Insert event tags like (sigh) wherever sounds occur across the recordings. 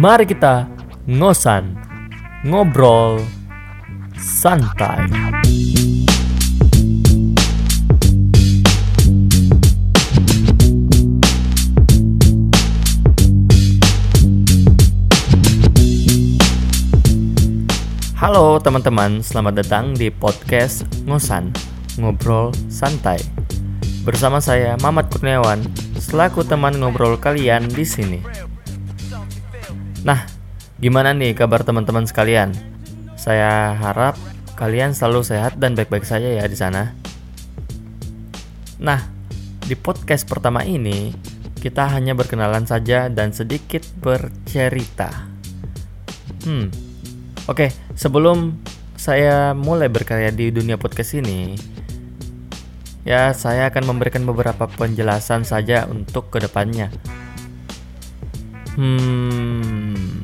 Mari kita ngosan, ngobrol, santai. Halo teman-teman, selamat datang di podcast Ngosan, Ngobrol Santai. Bersama saya Mamat Kurniawan, selaku teman ngobrol kalian di sini. Nah, gimana nih kabar teman-teman sekalian? Saya harap kalian selalu sehat dan baik-baik saja ya di sana. Nah, di podcast pertama ini kita hanya berkenalan saja dan sedikit bercerita. Hmm, Oke, sebelum saya mulai berkarya di dunia podcast ini, ya saya akan memberikan beberapa penjelasan saja untuk ke depannya. Hmm,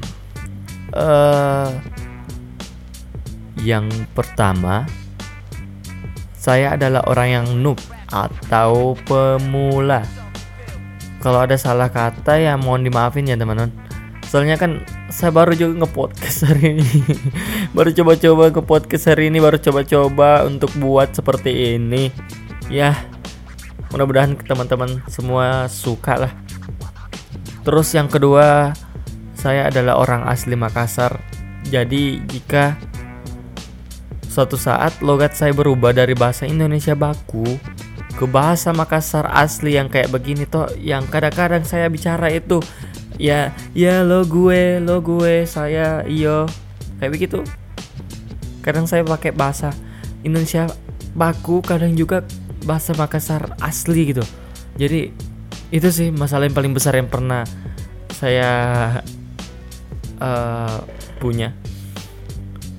uh, yang pertama, saya adalah orang yang noob atau pemula. Kalau ada salah kata ya mohon dimaafin ya teman-teman. Soalnya kan saya baru juga nge-podcast hari ini (laughs) Baru coba-coba nge-podcast hari ini Baru coba-coba untuk buat seperti ini Ya Mudah-mudahan teman-teman semua suka lah Terus yang kedua Saya adalah orang asli Makassar. Jadi jika Suatu saat logat saya berubah dari bahasa Indonesia baku ke bahasa Makassar asli yang kayak begini toh yang kadang-kadang saya bicara itu ya ya lo gue lo gue saya iyo kayak begitu. Kadang saya pakai bahasa Indonesia baku kadang juga bahasa Makassar asli gitu. Jadi itu sih masalah yang paling besar yang pernah saya uh, punya.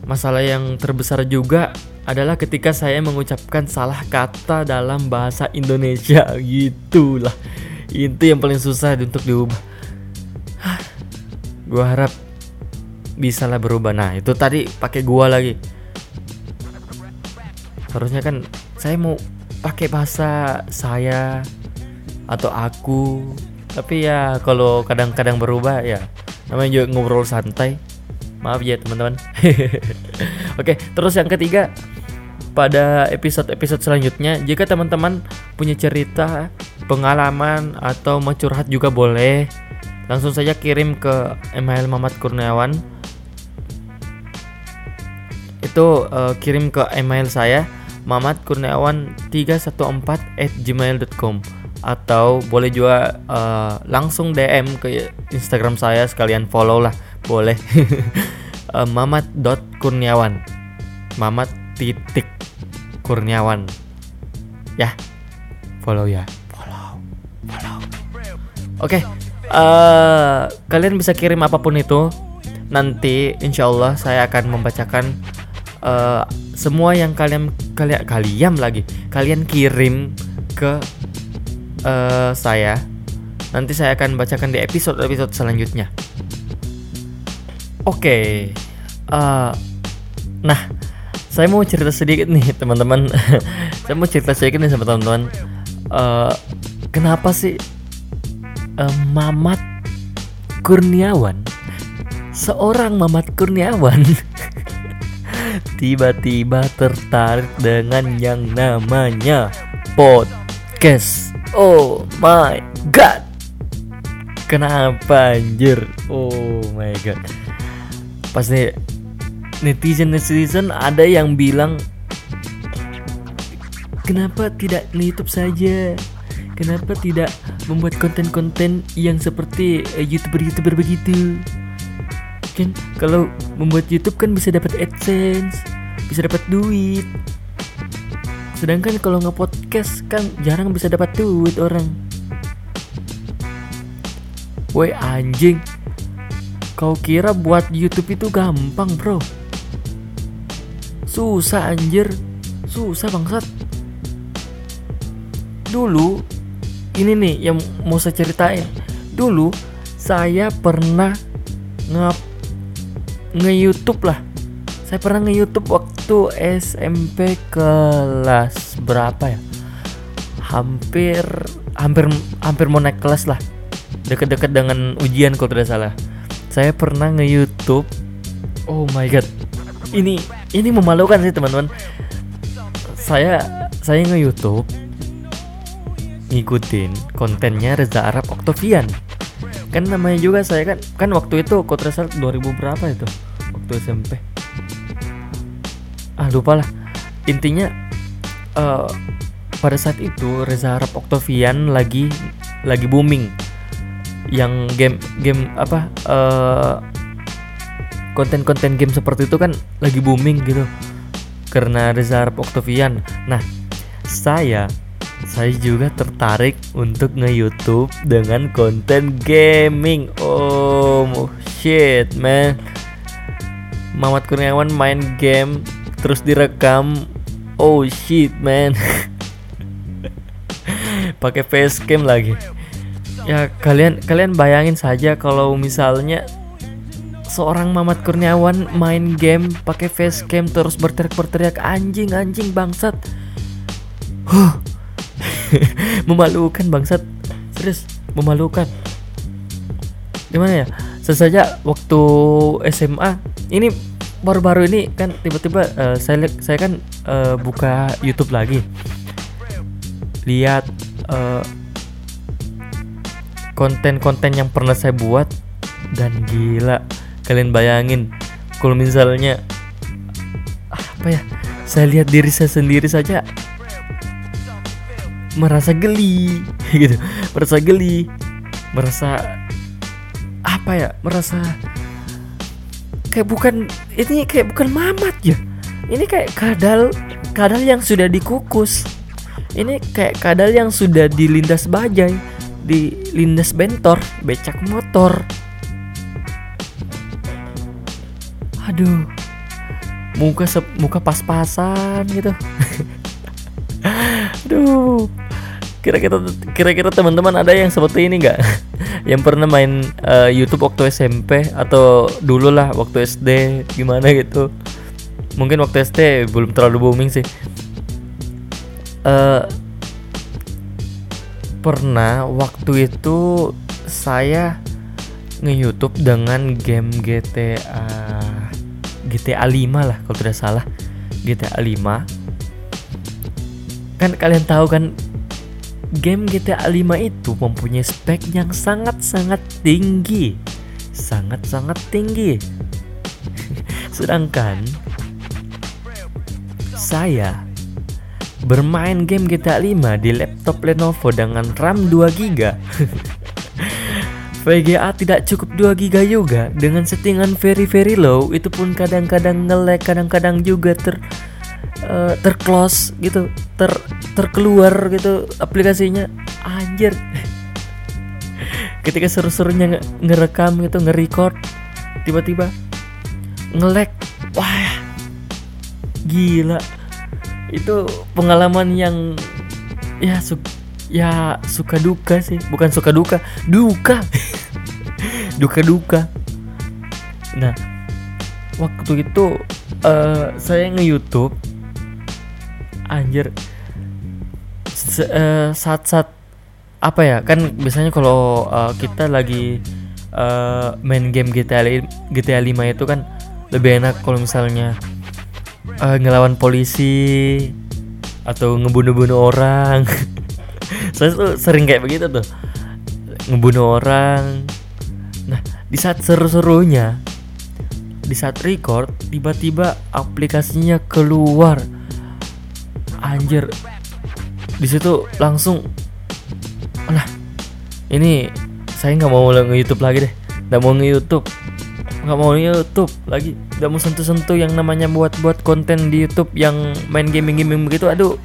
Masalah yang terbesar juga adalah ketika saya mengucapkan salah kata dalam bahasa Indonesia. (laughs) Gitulah. Itu yang paling susah untuk diubah. Gue harap bisa lah berubah. Nah itu tadi pakai gua lagi. Harusnya kan saya mau pakai bahasa saya atau aku. Tapi ya kalau kadang-kadang berubah ya namanya juga ngobrol santai. Maaf ya teman-teman. (laughs) Oke terus yang ketiga pada episode-episode selanjutnya jika teman-teman punya cerita pengalaman atau mau curhat juga boleh langsung saja kirim ke email Mamat Kurniawan. Itu uh, kirim ke email saya Mamat Kurniawan 314 at gmail.com atau boleh juga uh, langsung DM ke Instagram saya sekalian follow lah boleh. (laughs) Uh, Mamat dot Kurniawan Mamat titik Kurniawan. Ya follow ya. Follow follow. Oke okay uh, kalian bisa kirim apa pun itu. Nanti insya Allah saya akan membacakan uh, semua yang kalian kalian kalian lagi. Kalian kirim ke uh, saya nanti saya akan bacakan di episode episode selanjutnya oke okay. uh, nah saya mau cerita sedikit nih teman-teman (laughs) saya mau cerita sedikit nih sama teman-teman uh, kenapa sih uh, Mamat Kurniawan seorang Mamat Kurniawan (laughs) tiba-tiba tertarik dengan yang namanya podcast. Oh my god. Kenapa anjir? Oh my god. Pasti netizen netizen ada yang bilang kenapa tidak YouTube saja? Kenapa tidak membuat konten-konten yang seperti uh, youtuber-youtuber begitu? Kan kalau membuat YouTube kan bisa dapat AdSense, bisa dapat duit. Sedangkan kalau nge-podcast kan jarang bisa dapat duit orang. Woi anjing, kau kira buat YouTube itu gampang bro? Susah anjir, susah bangsat. Dulu ini nih yang mau saya ceritain. Dulu saya pernah nge nge YouTube lah. Saya pernah nge YouTube waktu SMP kelas berapa ya? Hampir hampir hampir mau naik kelas lah. Deket-deket dengan ujian kalau tidak salah. saya pernah nge YouTube oh my god ini ini memalukan sih teman-teman saya saya nge YouTube ngikutin kontennya Reza Arab Octavian kan namanya juga saya kan kan waktu itu Kotresal 2000 berapa itu waktu SMP ah lupa lah intinya uh, pada saat itu Reza Arab Octavian lagi lagi booming. Yang game game apa uh, konten-konten game seperti itu kan lagi booming gitu. Karena Reza Arab Octavian nah saya saya juga tertarik untuk nge-youtube dengan konten gaming. Oh shit man. Mamat Kurniawan main game terus direkam. Oh shit man. (laughs) Pakai facecam lagi. Ya kalian kalian bayangin saja kalau misalnya seorang Mamat Kurniawan main game pakai facecam terus berteriak-berteriak anjing anjing bangsat. Huh. (laughs) Memalukan bangsat. Serius memalukan. Gimana ya? Sesaja waktu SMA ini baru-baru ini kan tiba-tiba uh, saya saya kan uh, buka YouTube lagi. Lihat uh, konten-konten yang pernah saya buat dan gila kalian bayangin kalau misalnya apa ya saya lihat diri saya sendiri saja merasa geli (laughs) gitu. Merasa geli merasa apa ya merasa kayak bukan ini kayak bukan mamat ya. Ini kayak kadal kadal yang sudah dikukus. Ini kayak kadal yang sudah dilindas bajai dilindas bentor becak motor. Aduh muka muka pas-pasan gitu. (laughs) Aduh kira-kira kira-kira teman-teman ada yang seperti ini nggak? (laughs) Yang pernah main uh, YouTube waktu SMP atau dulu lah waktu SD gimana gitu. Mungkin waktu SD belum terlalu booming sih. Uh, pernah waktu itu saya nge-youtube dengan game GTA GTA 5 lah kalau tidak salah. GTA 5 kan kalian tahu kan game GTA 5 itu mempunyai spek yang sangat-sangat tinggi. Sangat-sangat tinggi. (laughs) Sedangkan saya bermain game GTA 5 di laptop Lenovo dengan RAM 2 GB. VGA tidak cukup 2 GB juga dengan settingan very very low itu pun kadang-kadang nge-lag kadang-kadang juga ter uh, terclose gitu ter terkeluar gitu aplikasinya. Anjir. (laughs) Ketika seru-serunya nge ngerekam gitu nge-record tiba-tiba ngelek wah gila. Itu pengalaman yang ya su ya suka duka sih. Bukan suka duka duka. (laughs) Duka duka. Nah waktu itu uh, saya nge YouTube anjir. Uh, saat-saat apa ya kan biasanya kalau uh, kita lagi uh, main game GTA GTA 5 itu kan lebih enak kalau misalnya uh, ngelawan polisi atau ngebunuh-bunuh orang. (laughs) Saya tuh sering kayak begitu tuh. Ngebunuh orang. Nah di saat seru-serunya di saat record tiba-tiba aplikasinya keluar anjir. Di situ langsung nah ini saya nggak mau nge YouTube lagi deh. Nggak mau nge YouTube nggak mau YouTube lagi. Nggak mau sentuh-sentuh yang namanya buat-buat konten di YouTube yang main gaming-gaming begitu. Aduh.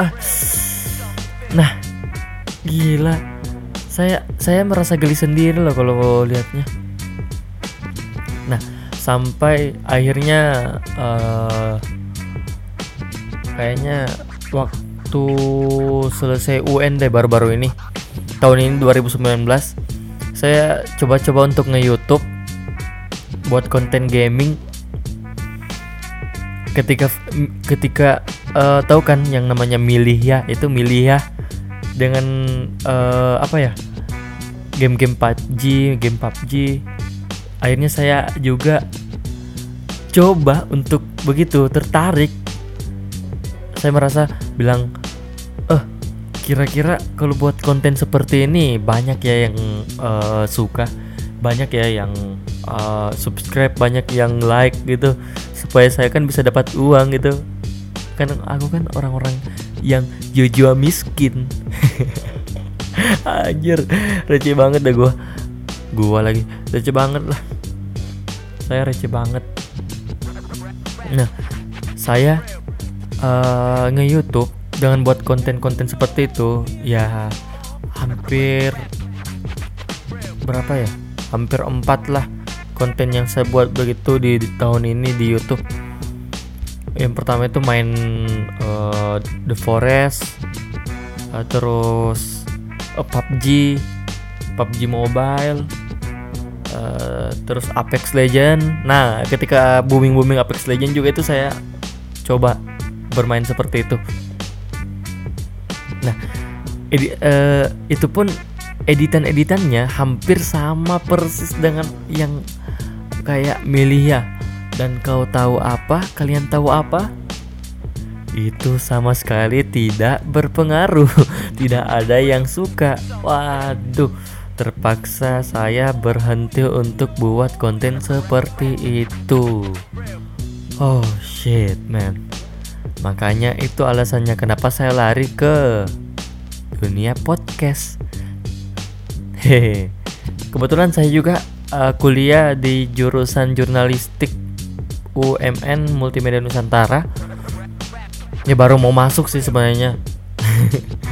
Ah. Nah gila. Saya saya merasa geli sendiri loh kalau lihatnya nah sampai akhirnya uh, kayaknya waktu selesai UN deh baru-baru ini. Tahun ini 2019 saya coba-coba untuk nge-youtube buat konten gaming. Ketika ketika uh, tahu kan yang namanya milih ya itu milih ya dengan uh, apa ya? Game-game PUBG game PUBG akhirnya saya juga coba untuk begitu tertarik saya merasa bilang eh kira-kira kalau buat konten seperti ini banyak ya yang uh, suka banyak ya yang uh, subscribe banyak yang like gitu supaya saya kan bisa dapat uang gitu. Kan aku kan orang-orang yang jujur miskin. (laughs) Anjir receh banget dah gua. Gua lagi receh banget lah. Saya receh banget. Nah saya uh, nge YouTube dengan buat konten-konten seperti itu. Ya hampir berapa ya? Hampir empat lah konten yang saya buat begitu di, di tahun ini di YouTube. Yang pertama itu main uh, The Forest uh, terus uh, PUBG PUBG Mobile uh, terus Apex Legend nah ketika booming booming Apex Legend juga itu saya coba bermain seperti itu nah edi, uh, itu pun editan-editannya hampir sama persis dengan yang kayak Melia dan kau tahu apa? Kalian tahu apa? Itu sama sekali tidak berpengaruh. (laughs) tidak ada yang suka. Waduh, terpaksa saya berhenti untuk buat konten seperti itu. Oh shit, man. Makanya itu alasannya kenapa saya lari ke dunia podcast. Hehe. Kebetulan saya juga uh, kuliah di jurusan jurnalistik UMN Multimedia Nusantara. Ya baru mau masuk sih sebenarnya. (laughs)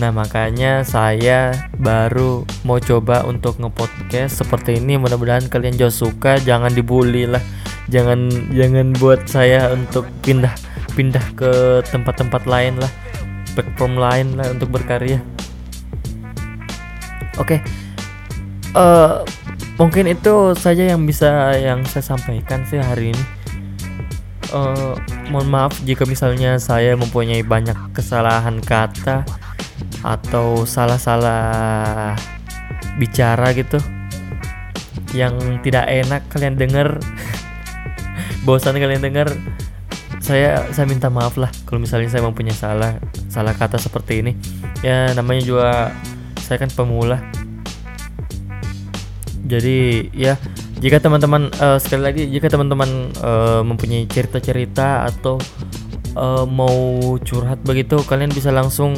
Nah makanya saya baru mau coba untuk ngepodcast seperti ini. Mudah-mudahan kalian juga suka jangan dibully lah. Jangan jangan buat saya untuk pindah pindah ke tempat-tempat lain lah platform lain lah untuk berkarya oke okay. uh, mungkin itu saja yang bisa yang saya sampaikan sih hari ini uh, mohon maaf jika misalnya saya mempunyai banyak kesalahan kata atau salah-salah bicara gitu yang tidak enak kalian dengar (laughs) bosan kalian dengar saya saya minta maaf lah kalau misalnya saya mempunyai salah salah kata seperti ini. Ya namanya juga saya kan pemula. Jadi ya jika teman-teman uh, sekali lagi jika teman-teman uh, mempunyai cerita-cerita atau uh, mau curhat begitu kalian bisa langsung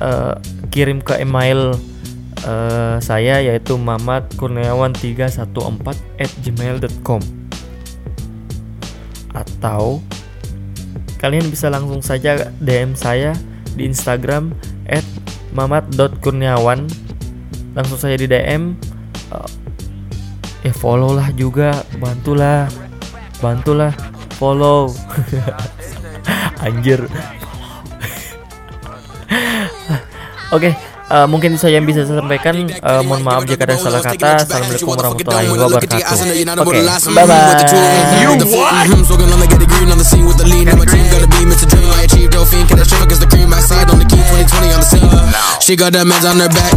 uh, kirim ke email uh, saya yaitu mamatkurniawan314 at gmail.com atau kalian bisa langsung saja DM saya di Instagram at mamat.kurniawan langsung saja di DM uh, ya follow lah juga bantulah bantulah follow. (laughs) Anjir. (laughs) Oke okay, uh, mungkin saja yang bisa saya sampaikan uh, mohon maaf jika ada salah kata. Assalamualaikum warahmatullahi wabarakatuh. Oke okay, bye bye She got that meds on her back